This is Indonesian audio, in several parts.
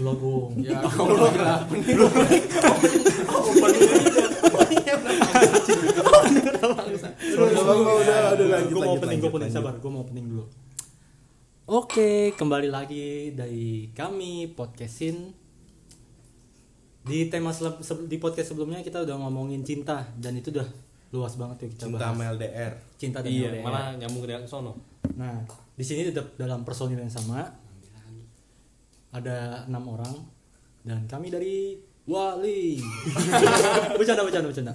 itulah gong Ya, Allah lah. Udah, udah, udah, udah, lanjut, gue mau opening gue opening sabar gue mau opening dulu. Oke kembali lagi dari kami podcastin di tema di podcast sebelumnya kita udah ngomongin cinta dan itu udah luas banget tuh kita Cinta bahas. sama LDR. cinta dan Iya, LDR. malah nyambung ke sono. Nah, di sini tetap dalam personil yang sama. Ada enam orang dan kami dari Wali. bercanda, bercanda, bercanda.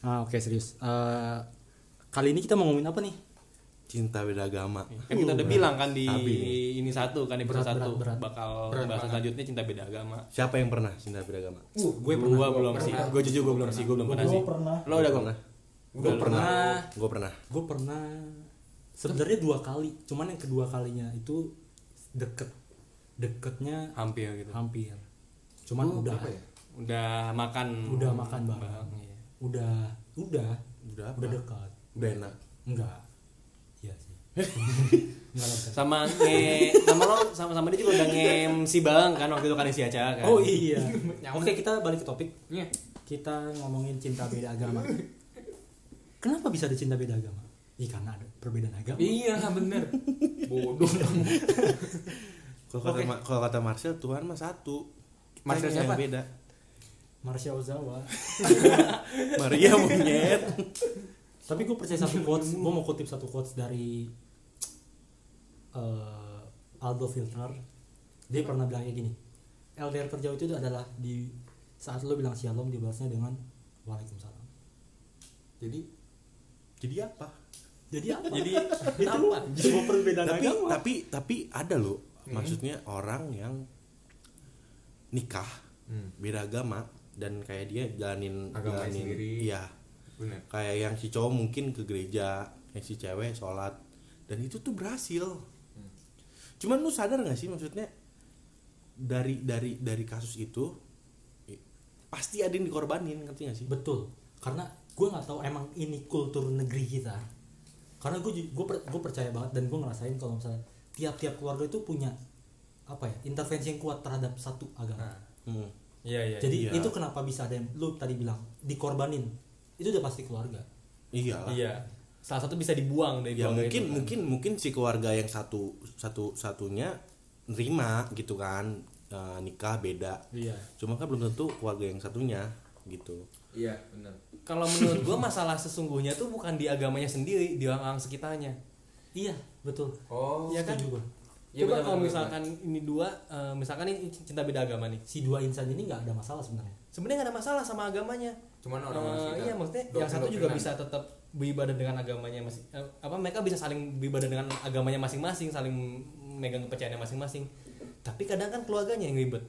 Ah, oke serius. Eh, kali ini kita mau ngomongin apa nih? Cinta beda agama. Kan kita udah bilang kan di Sabi. ini satu kan di Berat, satu berat, berat. bakal bahas selanjutnya cinta beda agama. Siapa yang pernah cinta beda agama? gue gua belum sih. Gue jujur gue belum sih, gue belum pernah sih. pernah. Lo udah gue pernah. Gue pernah. Gue pernah. Gue pernah. Sebenarnya dua kali. Cuman yang kedua kalinya itu deket. Deketnya hampir gitu. hampir. Cuman udah. Udah makan Udah makan bareng. bareng, iya. Udah. Udah. Udah apa? Udah dekat. Udah enak. Enggak. Iya sih. Sama nge sama lo sama sama dia juga udah ngem si Bang kan waktu itu kan si Aca kan. Oh iya. Oke kita balik ke topik. Iya. Kita ngomongin cinta beda agama. Kenapa bisa ada cinta beda agama? Iya karena ada perbedaan agama. Iya bener. Bodoh. Kalau kata Ma- kalau kata Marcel Tuhan mah satu. Marcel yang siapa? beda. Marsha Ozawa. Maria monyet. Tapi gue percaya satu quotes. Gue mau kutip satu quotes dari eh, Aldo Filter. Dia pernah bilang kayak gini. LDR terjauh itu adalah di saat lo bilang shalom dibalasnya dengan waalaikumsalam. Jadi jadi apa? Jadi apa? Jadi itu sebuah perbedaan tapi agama. tapi tapi ada loh maksudnya orang yang nikah beda agama dan kayak dia jalanin Agamanya jalanin sendiri. iya. Bener. kayak yang si cowok mungkin ke gereja yang si cewek sholat. Dan itu tuh berhasil. Cuman lu sadar gak sih maksudnya dari dari dari kasus itu pasti ada yang dikorbanin ngerti gak sih? Betul. Karena gue nggak tahu emang ini kultur negeri kita. Karena gue gue gue percaya banget dan gue ngerasain kalau misalnya tiap-tiap keluarga itu punya apa ya intervensi yang kuat terhadap satu agama Hmm. Iya iya. jadi iya. itu kenapa bisa ada yang lu tadi bilang dikorbanin itu udah pasti keluarga iya. Iya. Salah satu bisa dibuang dari ya keluarga mungkin itu, kan. mungkin mungkin si keluarga yang satu satu satunya nerima gitu kan eh, nikah beda iya cuma kan belum tentu keluarga yang satunya gitu Iya, benar. Kalau menurut gua masalah sesungguhnya tuh bukan di agamanya sendiri, di orang-orang sekitarnya. iya betul. Oh, Iya kan? Setuju gua. Iya, Coba kalau benar, misalkan ini dua, eh, misalkan ini cinta beda agama nih. si dua insan ini nggak ada masalah sebenarnya. Sebenarnya nggak ada masalah sama agamanya. Cuman orang Eh, iya maksudnya yang satu juga bisa tetap beribadah dengan agamanya masing eh, apa mereka bisa saling beribadah dengan agamanya masing-masing saling megang kepercayaannya masing-masing. Tapi kadang kan keluarganya yang ribet.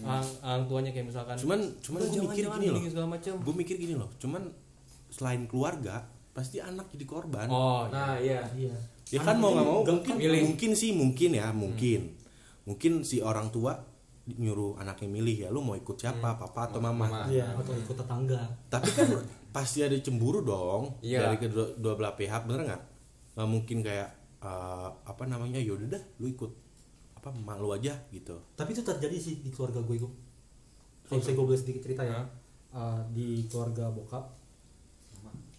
Orang, orang tuanya kayak misalkan cuman cuman "Udah, gue mikir gini loh. segala macam. Gue mikir gini loh. Cuman selain keluarga pasti anak jadi korban. Oh Nah, iya. iya. Ya kan mau nggak mau mungkin milih. mungkin sih mungkin ya mungkin. Mungkin si orang tua nyuruh anaknya milih ya lu mau ikut siapa papa atau mama, Mama. iya atau ikut tetangga. Tapi kan pasti ada cemburu dong Iya. dari kedua dua belah pihak bener nggak? Nggak mungkin kayak eh, apa namanya yaudah dah lu ikut apa mak lu aja gitu. Tapi itu terjadi sih di keluarga gue gue kalau misalnya gue boleh sedikit cerita ya. Uh, di keluarga bokap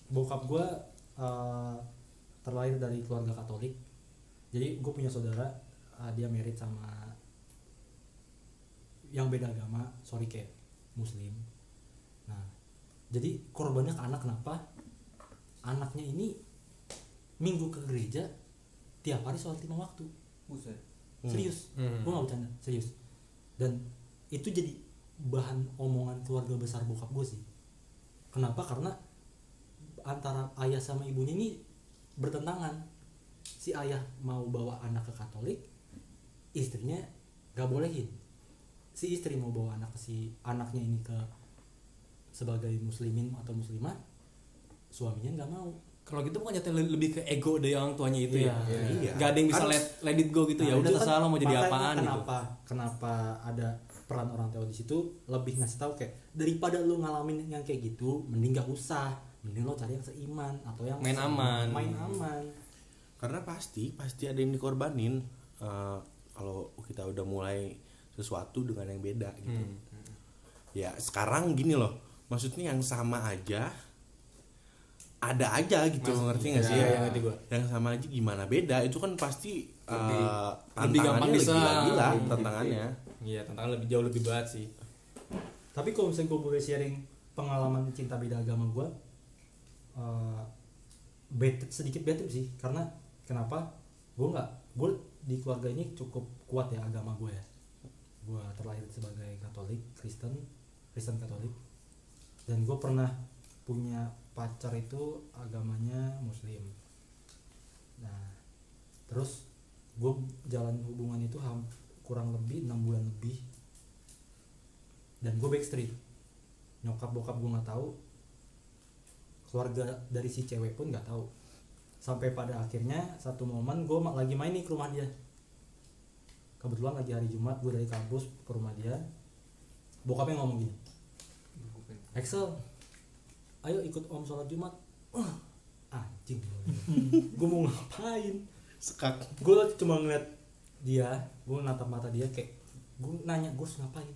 bokap gue uh, terlahir dari keluarga Katolik. Jadi gue punya saudara uh, dia merit sama yang beda agama sorry kayak Muslim. Nah jadi korbannya ke anak kenapa? Anaknya ini minggu ke gereja tiap hari sholat lima waktu. Buset. serius. Hmm. gue gak bercanda serius. Dan itu jadi bahan omongan keluarga besar bokap gue sih. Kenapa? Karena antara ayah sama ibunya ini bertentangan. Si ayah mau bawa anak ke katolik istrinya gak bolehin. Si istri mau bawa anak si anaknya ini ke sebagai muslimin atau muslimah suaminya nggak mau. Kalau gitu bukan jatuh lebih ke ego dari orang tuanya itu ya? Iya. Iya. Gak ada yang bisa Kan- let, let it go gitu ya? Nah, udah itu kan terserah lo mau jadi apaan gitu. kenapa kenapa ada peran orang tua di situ? Lebih ngasih tahu kayak daripada lu ngalamin yang kayak gitu mending gak usah mending lo cari yang seiman atau yang Main aman. main aman karena pasti pasti ada yang dikorbanin Eh, kalau kita udah mulai sesuatu dengan yang beda gitu Hmm. ya sekarang gini loh maksudnya yang sama aja ada aja gitu Mas- ngerti nggak sih iya, iya, ngerti gua. yang sama aja gimana beda itu kan pasti Lebih- eh, lebih gampang tantangannya diserang. gila-gila Lebih- tantangannya Iya, tantangan lebih jauh lebih berat sih. tapi kalau misalnya gue boleh sharing pengalaman cinta beda agama gue uh, sedikit trip sih. Karena kenapa? Gue nggak gue di keluarga ini cukup kuat ya agama gue ya. Gue terlahir sebagai Katolik Kristen Kristen Katolik. Dan gue pernah punya pacar itu agamanya Muslim. Nah terus gue jalan hubungan itu kurang lebih enam bulan lebih. Dan gue backstreet. Nyokap bokap gue nggak tahu keluarga dari si cewek pun nggak tahu. Sampai pada akhirnya satu momen gue lagi main nih ke rumah dia. Kebetulan lagi hari Jumat gue dari kampus ke rumah dia. Bokapnya ngomong gini Excel ayo ikut om sholat Jumat. Wah, anjing. Gue mau ngapain? Sekak. Gue cuma ngeliat dia gue natap mata dia kayak gue nanya gue harus ngapain?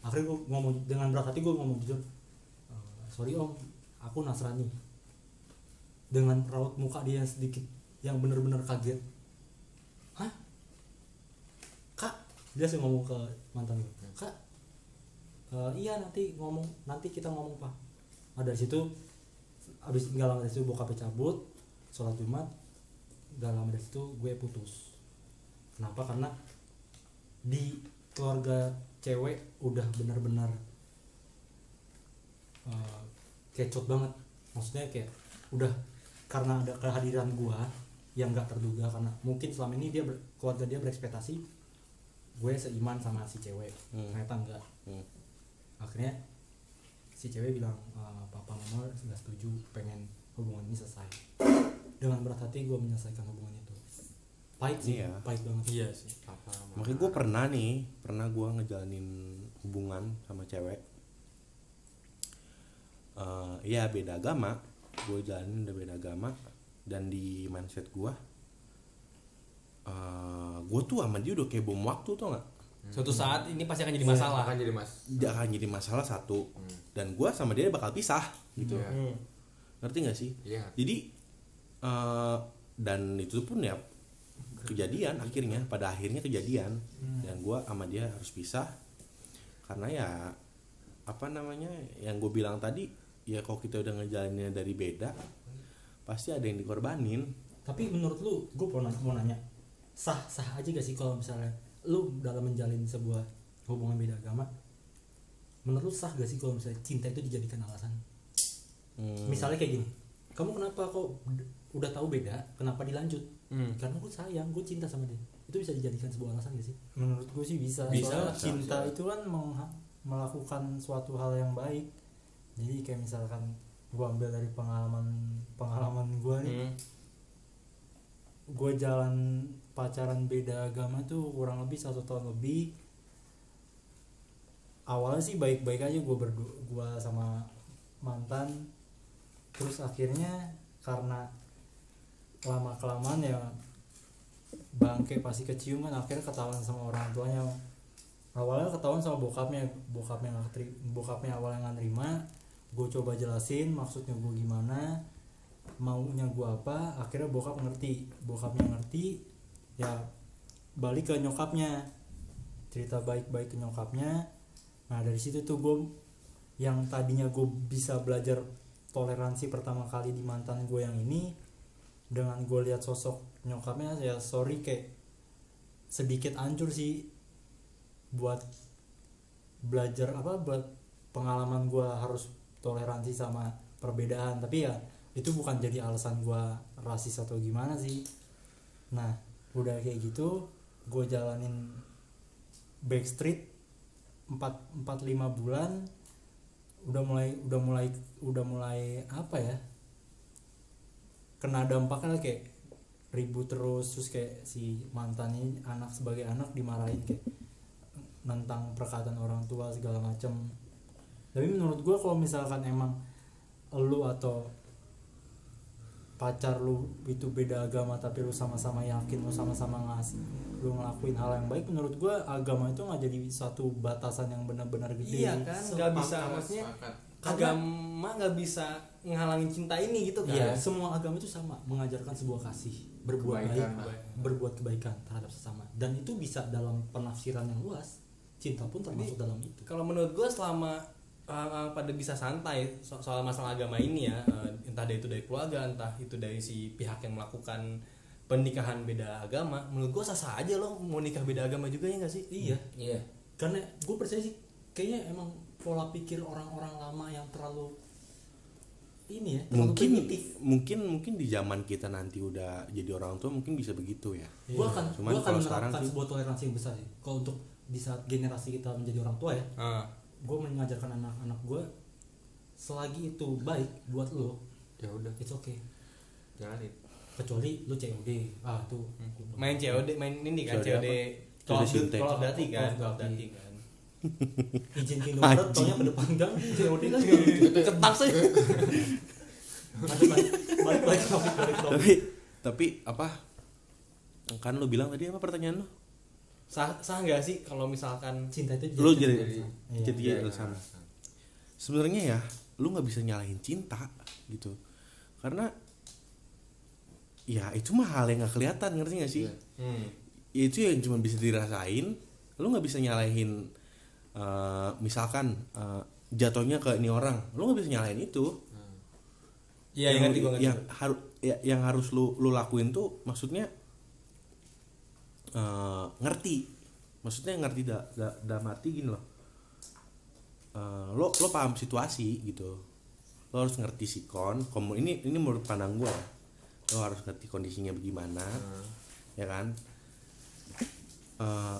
Akhirnya gue ngomong dengan berat hati gue ngomong jujur "Eh, sorry om aku nasrani. Dengan raut muka dia yang sedikit yang bener-bener kaget. Hah? Kak dia sih ngomong ke mantan gue kak "Eh, iya nanti ngomong nanti kita ngomong pak. Nah, dari situ abis nggak lama dari situ bokapnya cabut sholat jumat. Gak lama dari situ gue putus. Kenapa? Karena di keluarga cewek udah benar-benar uh, kecot banget maksudnya kayak udah karena ada kehadiran gua yang nggak terduga karena mungkin selama ini dia ber- keluarga dia berekspektasi gue seiman sama si cewek Hmm. ternyata enggak Hmm. akhirnya si cewek bilang "Eh, papa mama nggak setuju pengen hubungan ini selesai dengan berat hati gue menyelesaikan hubungan itu pahit sih Iya. pahit banget Iya sih. apa makanya gue pernah nih pernah gue ngejalanin hubungan sama cewek Eh ya beda agama. Gue jalanin udah beda agama. Dan di mindset gue uh, gue tuh sama dia udah kayak bom waktu tuh nggak? Suatu saat ini pasti akan jadi Iya, masalah. akan jadi mas. Dia akan jadi masalah satu. Hmm. dan gue sama dia bakal pisah gitu. Iya. Hmm. ngerti gak sih? Iya. Jadi eh dan itu pun ya kejadian akhirnya pada akhirnya kejadian. Dan gue sama dia harus pisah. Karena ya apa namanya yang gue bilang tadi ya kalau kita udah ngejalaninnya dari beda pasti ada yang dikorbanin. Tapi menurut lu gue mau nanya, mau nanya sah sah aja gak sih kalau misalnya lu dalam menjalin sebuah hubungan beda agama? Menurut lu sah gak sih kalau misalnya cinta itu dijadikan alasan? Hmm, misalnya kayak gini kamu kenapa kok udah tahu beda kenapa dilanjut? Hmm. karena gue sayang gue cinta sama dia. Itu bisa dijadikan sebuah alasan gak sih? Menurut gue sih bisa Bisa, Soalnya bisa, cinta bisa. itu kan melakukan suatu hal yang baik jadi kayak misalkan gue ambil dari pengalaman pengalaman gue nih Hmm. gue jalan pacaran beda agama tuh kurang lebih satu tahun lebih awalnya sih baik-baik aja gue berdua gue sama mantan. Terus akhirnya karena lama kelamaan ya bangke pasti kecium kan akhirnya ketahuan sama orang tuanya. Awalnya ketahuan sama bokapnya bokapnya nggak bokapnya awalnya nggak nerima gue coba jelasin maksudnya gue gimana maunya gue apa akhirnya bokap ngerti. Bokapnya ngerti ya balik ke nyokapnya. Cerita baik-baik ke nyokapnya. Nah dari situ tuh gue yang tadinya gue bisa belajar toleransi pertama kali di mantan gue yang ini dengan gue lihat sosok nyokapnya ya sorry kayak sedikit hancur sih buat belajar apa buat pengalaman gue harus toleransi sama perbedaan. Tapi ya itu bukan jadi alasan gue rasis atau gimana sih. Nah udah kayak gitu gue jalanin backstreet 4 4 5 bulan udah mulai udah mulai udah mulai apa ya kena dampaknya kayak ribut terus terus kayak si mantan ini anak sebagai anak dimarahin kayak tentang perkataan orang tua segala macem tapi menurut gue kalau misalkan emang lu atau pacar lu itu beda agama tapi lu sama-sama yakin lu sama-sama ngasih lu ngelakuin hal yang baik menurut gua agama itu nggak jadi satu batasan yang benar-benar gede iya kan nggak bisa maksudnya sepakat. agama nggak bisa ngehalangin cinta ini gitu kan Iya, semua agama itu sama, mengajarkan sebuah kasih, berbuat Kebaikan baik, berbuat kebaikan terhadap sesama. Dan itu bisa dalam penafsiran yang luas. Cinta pun termasuk dalam itu. kalau menurut gue selama uh, pada bisa santai so- soal masalah agama ini ya uh, entah dari itu dari keluarga entah itu dari si pihak yang melakukan pernikahan beda agama menurut gue sah sah aja loh mau nikah beda agama juga ya nggak sih Iya, Iya. karena gue percaya sih kayaknya emang pola pikir orang-orang lama yang terlalu ini ya, terlalu mungkin primitif. mungkin mungkin di zaman kita nanti udah jadi orang tua mungkin bisa begitu ya Gue akan, Cuman gua akan menerapkan sebuah toleransi yang besar sih. Kalau untuk di saat generasi kita menjadi orang tua ya, Ah, gue mengajarkan anak-anak gue selagi itu baik buat lo, Ya udah, it's okay. jalanin. Kecuali lo COD, ah tuh. main COD main ini kan COD. Call of Duty kan Duty. Duty. kan. Izin taunya ke depan gang COD kan ketak sih. Tapi tapi apa? Kan lu bilang tadi apa pertanyaan lu sah sah nggak sih kalau misalkan cinta itu lu jadi. Iya. jadi Iya, alasan alasan. sebenarnya ya lu nggak bisa nyalahin cinta gitu karena ya itu mah hal yang nggak kelihatan ngerti gak sih Iya. hmm. Ya, itu yang cuma bisa dirasain lu nggak bisa nyalahin eh, misalkan eh, jatuhnya ke ini orang lu nggak bisa nyalahin itu Iya, yang ngerti gue ngerti. yang harus ya, yang harus lu lu lakuin tuh maksudnya eh, ngerti. Maksudnya ngerti da, da, dalam arti gini loh. Eh, lo lo paham situasi gitu. Lo harus ngerti sikon komu ini ini menurut pandang gue lo harus ngerti kondisinya bagaimana ya kan? Eh,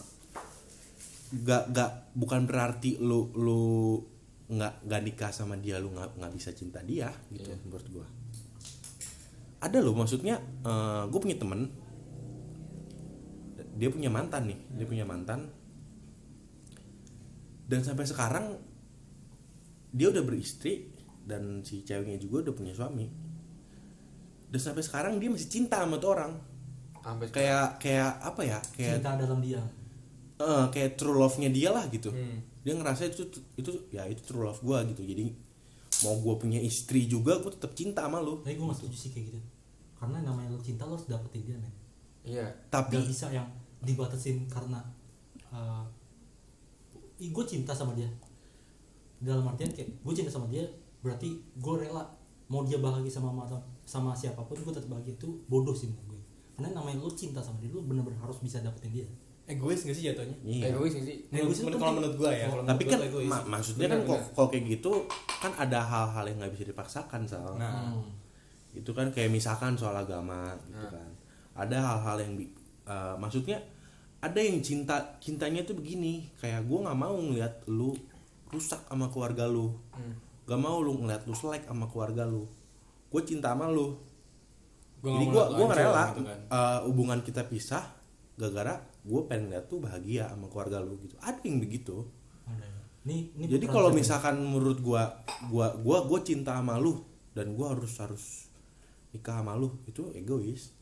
gak gak bukan berarti lu lu nggak nggak nikah sama dia lu nggak nggak bisa cinta dia gitu Iya. menurut gua. Ada loh maksudnya gue punya temen dia punya mantan nih dia punya mantan. Dan sampai sekarang dia udah beristri dan si ceweknya juga udah punya suami. Dan sampai sekarang dia masih cinta sama tuh orang. Sampai kayak kayak apa ya? Kayak cinta dalam dia. Eh, kayak true love-nya dia lah gitu. Hmm. dia ngerasa itu itu ya itu true love gue gitu. Jadi mau gue punya istri juga gue tetap cinta sama lu. Tapi gue gak setuju sih kayak gitu. Karena namanya lo cinta lo harus dapetin dia men. Iya. tapi gak bisa yang dibatasin karena uh, gue cinta sama dia. Dalam artian kayak gue cinta sama dia berarti gue rela mau dia bahagia sama mata sama siapa pun gue tetap bahagia. Itu bodoh sih menurut gue karena namanya lo cinta sama dia lo bener-bener harus bisa dapetin dia. Egois gak sih jatuhnya? Iya. Egois nggak sih? menurut, Egois itu menurut- kalau menurut gue ya. Kalau tapi menurut kan egois. ma- maksudnya kan Benar, kok kayak gitu kan ada hal-hal yang nggak bisa dipaksakan sal. Nah. Hmm. itu kan kayak misalkan soal agama gitu Nah. kan. Ada hal-hal yang eh, maksudnya ada yang cinta cintanya tuh begini kayak gue nggak mau ngeliat lu rusak sama keluarga lu. Hmm. gak mau lu ngeliat lu selek sama keluarga lu. Gue cinta sama lu. Gua jadi nggak gue gue lu rela gitu kan. eh, hubungan kita pisah gara-gara gue pengen lihat tuh bahagia sama keluarga lu gitu. Ada yang begitu. Ada ya. Ini, ini jadi kalau misalkan menurut gua gua gua gua cinta sama lu dan gua harus harus nikah sama lu itu egois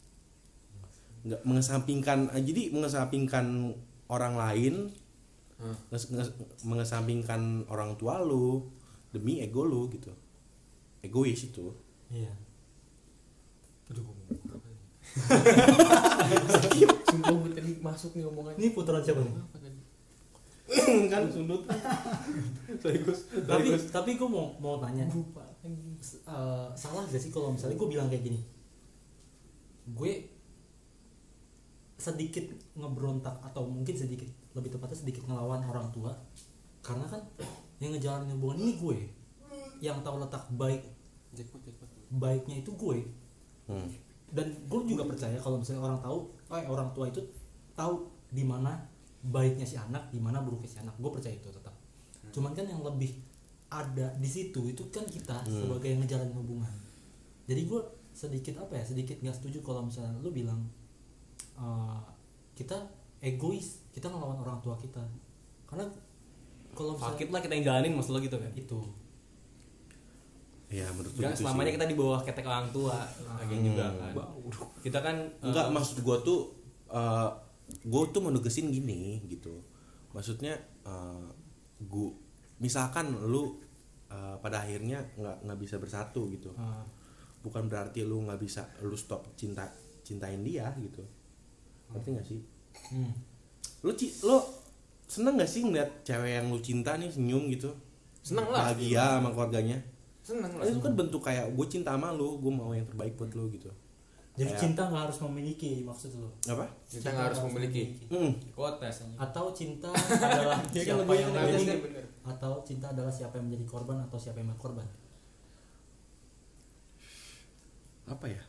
nggak mengesampingkan eh, jadi mengesampingkan orang lain Hmm. nges- nges- mengesampingkan orang tua lu demi ego lu gitu. Egois itu. Iya. Aduh? Sumpah gue tadi masuk nih omongannya. ini putaran siapa nih? Kan sundut. Tapi tapi gue mau mau tanya. Lupa. Eh, salah gak sih kalau misalnya gue bilang kayak gini? Gue sedikit ngeberontak atau mungkin sedikit lebih tepatnya sedikit ngelawan orang tua. Karena kan yang ngejalanin hubungan ini gue yang tahu letak baik baiknya itu gue. Hmm. dan gue juga percaya kalau misalnya orang tahu eh, orang tua itu tahu di mana baiknya si anak di mana buruknya si anak. Gue percaya itu tetap. Cuman kan yang lebih ada di situ itu kan kita Hmm. sebagai yang ngejalanin hubungan. Jadi gue sedikit apa ya sedikit nggak setuju kalau misalnya lu bilang eh, kita egois kita ngelawan orang tua kita karena kalau sakit lah kita yang jalanin maksud lo gitu kan itu ya menurut Gak gitu selamanya sih. kita di bawah ketek orang tua lagi juga kan. Kita kan Enggak, eh, maksud gua tuh eh gua tuh menugasin gini gitu. Maksudnya eh gua misalkan lu eh, pada akhirnya nggak nggak bisa bersatu gitu. Ah, Bukan berarti lu nggak bisa lu stop cinta cintain dia gitu. Ngerti nggak sih? Hmm. Lu ci lu seneng gak sih ngeliat cewek yang lu cinta nih senyum gitu? Seneng lah. Bahagia sama keluarganya. Seneng lah. Itu kan bentuk kayak gue cinta sama lu, gue mau yang terbaik buat lu gitu. jadi Kayak- cinta nggak harus memiliki maksud lo Apa? Kita nggak harus memiliki. Hmm. kotes anjing. atau cinta adalah kan siapa lebih yang bener. atau cinta adalah siapa yang menjadi korban atau siapa yang berkorban Apa ya?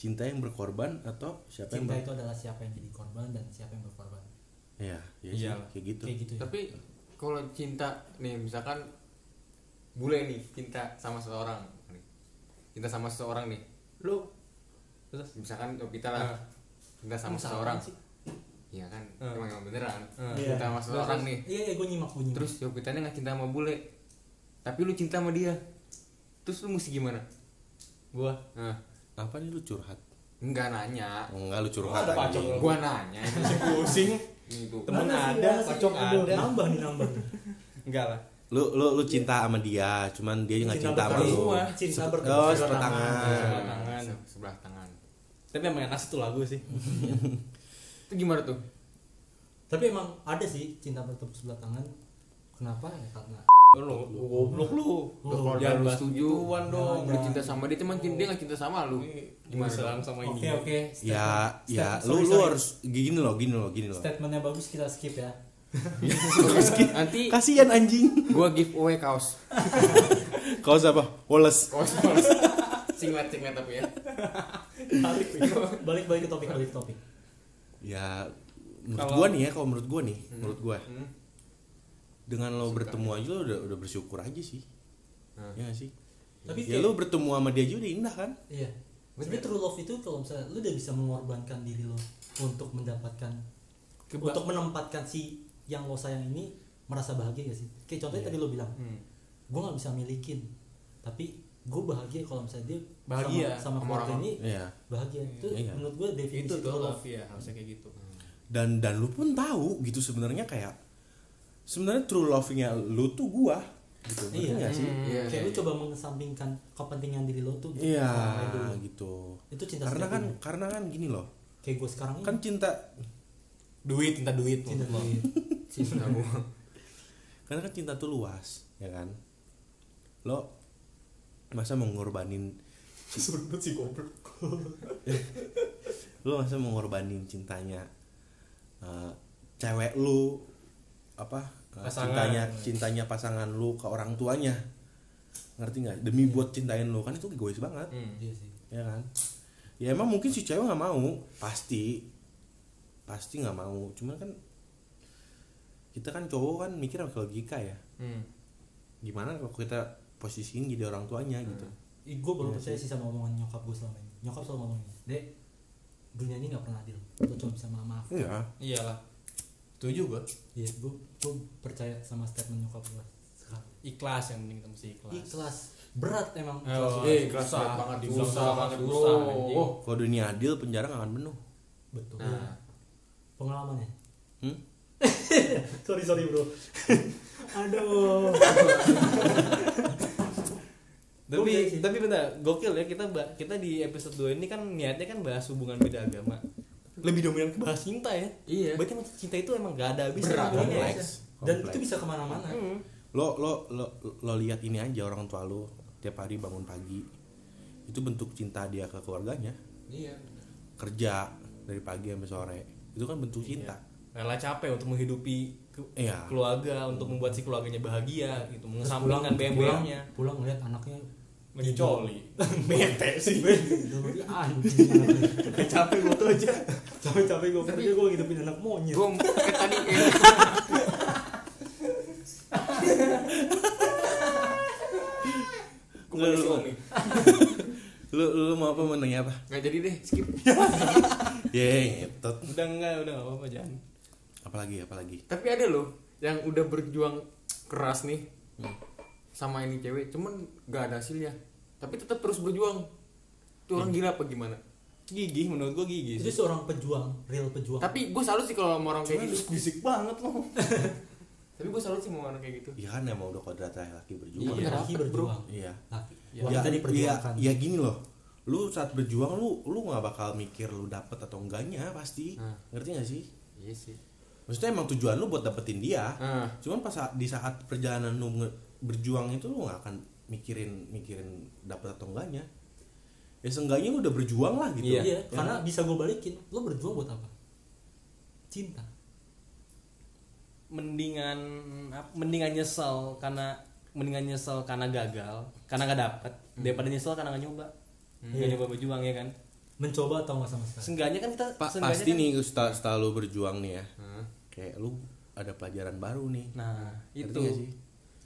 Cinta yang berkorban atau siapa yang cinta ber- itu adalah siapa yang jadi korban dan siapa yang berkorban Iya, iya sih, Iyalah. kayak gitu. kayak gitu ya Tapi kalau cinta nih misalkan bule nih cinta sama seseorang nih. Cinta sama seseorang nih. Lu terus Misalkan kita lah Ah. cinta sama seseorang. sih? Iya kan? Ah. Emang emang beneran. Ah. Cinta Iya. sama seseorang nih. iya iya gue nyimak gue nyimak Terus Jovitanya nggak cinta sama bule. Tapi lu cinta sama dia. Terus lu mesti gimana? gua Nah, Apa nih lu curhat? enggak nanya. Enggak lu curhat. Ada pacok lu. Gua nanya. pusing. Ini tuh. Temen Mana ada, pacok ada. nambah nih nambah Enggak lah. Lu lu lu cinta sama dia, cuman dia nggak cinta sama lu. semua. cinta Sep- bertepuk Oh, sebelah tangan. Sebelah tangan. Se- Sebelah tangan. Tapi emang enak sih tuh lagu sih. Itu gimana tuh? tapi emang ada sih cinta bertepuk sebelah tangan kenapa ya karena Lu goblok lu. Jangan lu setuju, dong. Lu cinta sama dia, cuman dia nggak cinta sama lu. Gimana Gimana? sama oke ini? oke Ya, statement- ya, statement- lu lu harus gini loh, gini loh, gini loh. statementnya bagus kita skip ya Nanti Kasihan anjing. gua giveaway kaos. Kau siapa? Wallace. Kaos kaos. Singlet singlet tapi ya. balik balik balik ke topik balik ke topik Ya, menurut gua nih ya, kalau menurut gua nih, menurut gua Hmm. Dengan lo bertemu aja lo udah udah bersyukur aja sih. Hmm. Ya gak sih? tapi Ya kayak- lo bertemu sama dia aja udah indah kan? iya sebenarnya true love itu kalau misalnya lu udah bisa mengorbankan diri lo untuk mendapatkan Keba- untuk menempatkan si yang lo sayang ini merasa bahagia gak sih kayak contohnya Iya. tadi lo bilang Hmm. gue nggak bisa milikin tapi gue bahagia kalau misalnya dia Bahagia sama, sama keluarga orang. ini Iya. bahagia itu Iya. menurut gue definisi Itu true love ya, harusnya kayak gitu. Dan dan lu pun tahu gitu sebenarnya kayak sebenarnya true love-nya lu tuh gua gitu. Iya. nggak sih? Hmm, iya, kayak iya. lu coba mengesampingkan kepentingan diri lo tuh gitu, Iya, lain dulu. gitu. itu cinta Karena kan sejatinya. karena kan gini loh. kayak gue sekarang ini Kan cinta Duit, minta duit. cinta duit. Cinta gua. karena kan cinta tuh luas, ya kan? Lo masa mengorbanin Sebut si goblok. lu masa mengorbanin cintanya eh, cewek lu apa Pasangan. cintanya cintanya pasangan lu ke orang tuanya. Ngerti nggak? Demi buat cintain lu. Kan itu egois banget. Hmm. Iya sih. Ya kan? Ya emang mungkin si cewek nggak mau. Pasti. Pasti nggak mau. Cuman kan kita kan cowok kan mikir pakai logika ya. Hmm. gimana kalau kita posisiin jadi orang tuanya gitu? Gue baru Iya percaya sih. sama omongan nyokap gue selama ini. Nyokap selalu ngomong dek dunia ini nggak pernah adil. Lo cuma bisa maaf. Iya. Iyalah. Setuju gua. iya gue gue percaya sama statement nyokap gue Ikhlas yang penting kita mesti ikhlas. ikhlas berat emang Oh, Eh, kelas susah. berat banget, Dibilang susah banget, susah, bro. anjing. Oh. kalau dunia adil penjara nggak akan penuh betul Nah, pengalamannya hmm? sorry sorry bro aduh Tapi tapi benar, gokil ya kita kita di episode 2 ini kan niatnya kan bahas hubungan beda agama. Lebih dominan ke bahas cinta ya. Iya. Berarti emang cinta itu emang gak ada habisnya. Berat, hubungannya. kompleks. dan Kompleks. itu bisa ke mana-mana Hmm. lo lo lo lo lihat ini aja orang tua lo tiap hari bangun pagi itu bentuk cinta dia ke keluarganya iya. kerja dari pagi sampai sore itu kan bentuk cinta Rela capek untuk menghidupi ke- iya keluarga untuk membuat si keluarganya bahagia gitu mengesampingkan pulang BM-nya pulang ngeliat anaknya lagi coli bete sih. Anjing. Capek gue tuh aja capek-capek gue kerja gue ngidupin anak monyet. kayak tadi. Lu, lu, lu, lu mau apa mau nanya apa? Nggak jadi deh skip. ya ngetot. Udah enggak udah gak apa-apa jangan apalagi apalagi? Tapi ada loh yang udah berjuang keras nih. Sama ini cewek cuman gak ada hasilnya. Tapi tetap terus berjuang. Itu orang gila apa gimana? Gigih menurut gua gigih itu sih. seorang pejuang real pejuang. Tapi gue salut sih kalau sama orang kayak gitu. bisik banget loh. Tapi gue salut sih sama orang kayak gitu. Ya kan emang udah kodratnya laki berjuang. Iya. laki berjuang. Iya. Laki. Ya. ya, diperjuangkan. ya, ya gini loh. Lu saat berjuang lu lu nggak bakal mikir lu dapet atau enggaknya pasti. Ngerti gak sih? Iya sih. Maksudnya emang tujuan lu buat dapetin dia. Nah cuman pas saat- di saat perjalanan lu nge- berjuang itu lu nggak akan mikirin mikirin dapet atau enggaknya. Ya seenggaknya lu udah berjuang lah gitu. Iya. iya Ya. karena bisa gue balikin. Lo berjuang buat apa? Cinta. Mendingan mendingan nyesel karena mendingan nyesel karena gagal karena nggak dapet daripada nyesel karena nggak nyoba. Nggak Iya. nyoba berjuang ya kan? Mencoba atau nggak sama sekali? Seenggaknya kan kita Pa- seenggaknya pasti kan- nih setelah, setelah lu berjuang nih ya. Hmm. kayak lu ada pelajaran baru nih. Nah Ngerti itu. gak sih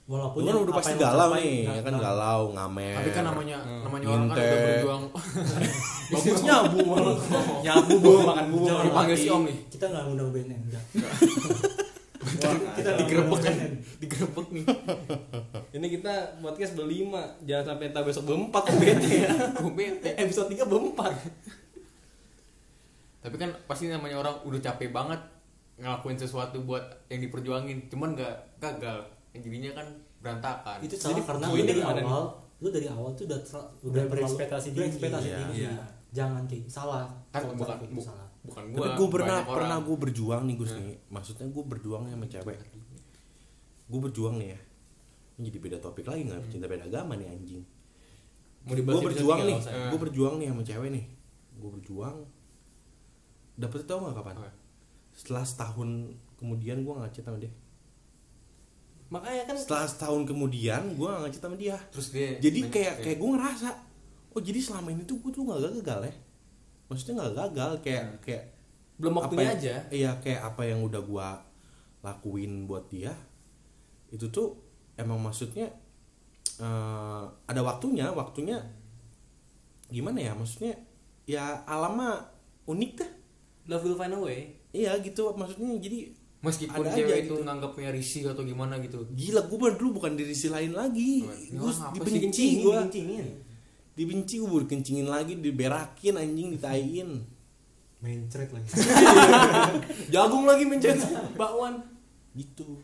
walaupun lu kan udah pasti galau nih ya kan? galau ngamer. Tapi kan namanya Hmm. namanya orang kan udah berjuang. Bagus. Nyabu malah. Nyabu bawa makan bubur. Jangan makan panggil si om nih. Kita nggak ngundang BNN enggak. Kita digerebek kan. Digerebek nih. Ini kita podcast berlima. Jangan sampai entah besok berempat kan bete. Ya bete. Episode 3 berempat. Tapi kan pasti namanya orang udah capek banget ngelakuin sesuatu buat yang diperjuangin. Cuman nggak gagal yang jadinya kan berantakan. Itu salah Jadi, karena lu dari gimana nih? awal lu dari awal tuh udah ter- Udah berekspektasi tinggi. berekspektasi Iya. tinggi Iya. jangan kayak salah. Kan Kalau bukan bu, salah. bukan tapi gua gue pernah banyak pernah orang. gue berjuang nih Gus nih. Maksudnya gue berjuang sama cewek. Gue berjuang nih ya. Ini jadi beda topik lagi nggak? Cinta beda agama nih anjing. Mau gue dibahas berjuang nih gue berjuang nih sama cewek nih. Gue berjuang. Dapet tau nggak kapan? Apa? setelah setahun kemudian gue ngechat sama dia makanya kan setelah setahun kemudian gue ngechat sama dia. Terus dia jadi kayak kayak gue ngerasa oh jadi selama ini tuh gue tuh nggak gagal ya? Maksudnya nggak gagal kayak kayak belum apa waktunya yang- aja. iya kayak apa yang udah gue lakuin buat dia itu tuh emang maksudnya eh, ada waktunya waktunya gimana ya? Maksudnya ya alamnya unik dah love will find a way. Iya gitu. Maksudnya jadi meskipun ada cewek aja itu gitu. nganggapnya risih atau gimana gitu. Gila gue baru dulu bukan diri si lain lagi. Ini gue orang apa sih? dibenci gue dibenci gue baru kencingin lagi diberakin anjing ditaiin. Mencret lagi. Jagung lagi mencet bakwan. Gitu.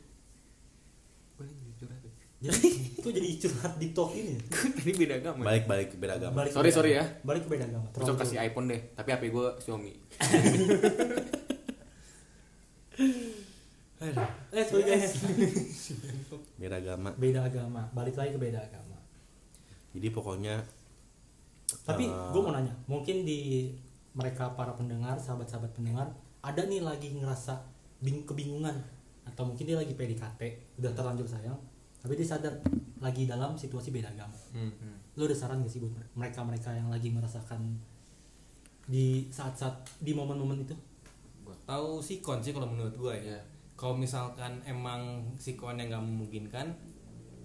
Jadi itu jadi curhat di talk ini tadi beda agama balik balik ke beda agama. Balik Sorry, beda sorry agama. ya. balik ke beda agama. Besok Terlalu kasih iPhone deh tapi HP gue Xiaomi Aduh, eh sorry guys beda agama. Beda agama. Balik lagi ke beda agama. Jadi pokoknya tapi Eh. gue mau nanya mungkin di mereka para pendengar sahabat-sahabat pendengar ada nih lagi ngerasa bing kebingungan? Atau mungkin dia lagi PDKT udah terlanjur sayang tapi dia sadar lagi dalam situasi beda agama. Hmm. lo ada saran gak sih buat mereka mereka yang lagi merasakan di saat-saat di momen-momen itu? Tahu sikon sih kalau menurut gua ya. Iya. Kalau misalkan emang sikon yang nggak memungkinkan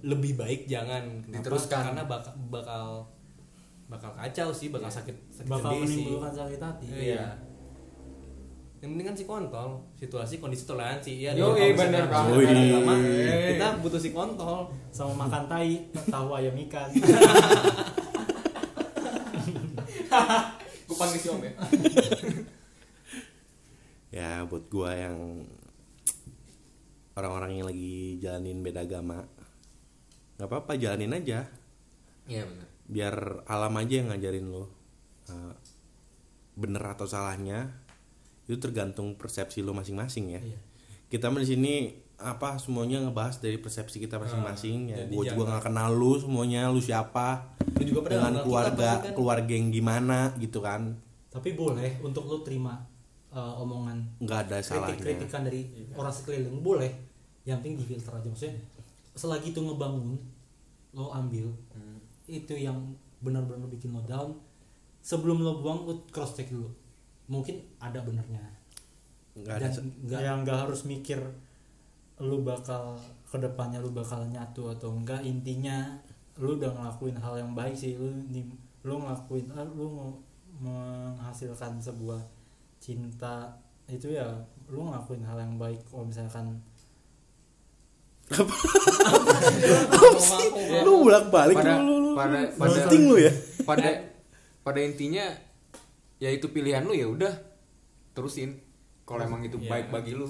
lebih baik jangan. Kenapa? Diteruskan. karena bakal bakal bakal kacau sih bakal sakit sakit bakal sedih sih. menimbulkan sakit hati. Iya. Yang penting kan si kontol situasi kondisi toleransi. Ya kalau misalkan bener banget. kita butuh si kontol. Sama makan tai tahu ayam ikan. Gue panggil Xiaomi ya. Ya buat gua yang orang-orang yang lagi jalanin beda agama. Nggak apa-apa jalanin aja. Iya benar. Biar alam aja yang ngajarin lo uh, bener atau salahnya itu tergantung persepsi lo masing-masing ya. Iya. kita di sini apa semuanya ngebahas dari persepsi kita masing-masing ya. jadi gue juga nggak kenal lu semuanya lu siapa? Lu juga dengan keluarga kita kan. keluarga yang gimana gitu kan. Tapi boleh untuk lo terima uh, omongan nggak ada salahnya. kritik-kritikan dari orang sekeliling boleh. Yang penting difilter aja. Maksudnya selagi itu ngebangun lo ambil itu yang benar-benar bikin lo down. Sebelum lo buang lo cross check dulu. Mungkin ada benernya nggak ada dan nggak yang nggak harus mikir lu bakal ke depannya lu bakal nyatu atau enggak intinya lu udah ngelakuin hal yang baik sih. Lu lu ngelakuin ah, lu mau menghasilkan sebuah cinta itu ya lu ngelakuin hal yang baik kalau misalkan lu bolak balik pada lu, lu, lu, pada lu pada lu ya? pada pada intinya ya itu pilihan lu ya udah terusin. Kalau emang itu Iya. baik bagi lu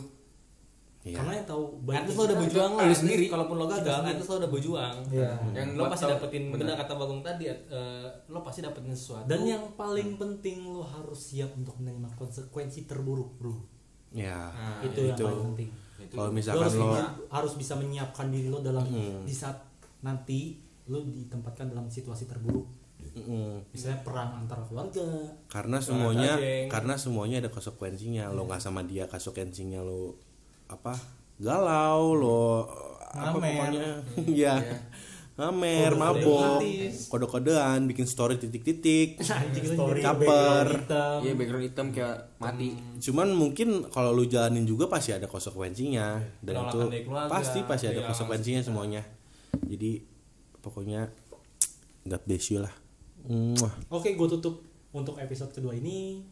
Iya. karena yang tahu least lo udah berjuang lu lah, sendiri. kalaupun lo gagal, at least lo udah berjuang Iya. yang lo pasti dapetin benar. kata Bagong tadi eh, lo pasti dapetin sesuatu dan yang paling penting lo harus siap untuk menerima konsekuensi terburuk bro ya Nah, itu yang paling penting Itu. kalau lo misalkan harus, lo bisa, harus bisa menyiapkan diri lo dalam Hmm. di saat nanti lo ditempatkan dalam situasi terburuk Mm-mm. misalnya perang antara keluarga karena semuanya karena semuanya ada konsekuensinya lo nggak sama dia konsekuensinya lo apa galau lo apa pokoknya. Ya ngamer mabok. kode-kodean bikin story titik-titik. Story Caper. iya background hitam kayak mati. Cuman mungkin kalau lu jalanin juga pasti ada konsekuensinya. Dan Penolakan itu pasti pasti ada dari konsekuensinya semuanya. Jadi pokoknya God bless you lah. Oke, gue tutup untuk episode kedua ini.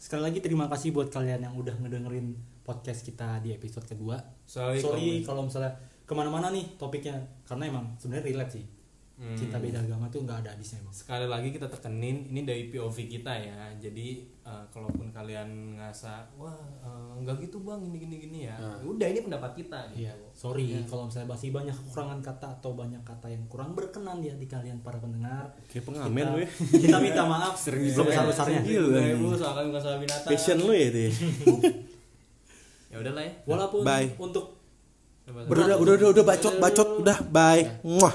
Sekali lagi terima kasih buat kalian yang udah ngedengerin podcast kita di episode kedua. Sorry Sorry kalau misalnya ke mana-mana nih topiknya, karena emang sebenarnya relate sih. Hmm. Cinta beda agama tuh nggak ada habisnya emang. sekali lagi kita tekenin ini dari POV kita ya jadi eh, kalaupun kalian ngerasa wah eh, nggak gitu bang ini gini gini ya Nah. udah ini pendapat kita gitu Iya, sorry kalau misalnya masih banyak kekurangan kata atau banyak kata yang kurang berkenan ya di kalian para pendengar. kayak pengamen kita, lu ya kita minta maaf Sering sebesar besarnya. Gila nih. ibu soalnya bukan soal binatang passion lu ya itu ya udahlah ya Walaupun Bye. untuk udah udah udah udah bacot bacot udah bye Mwah.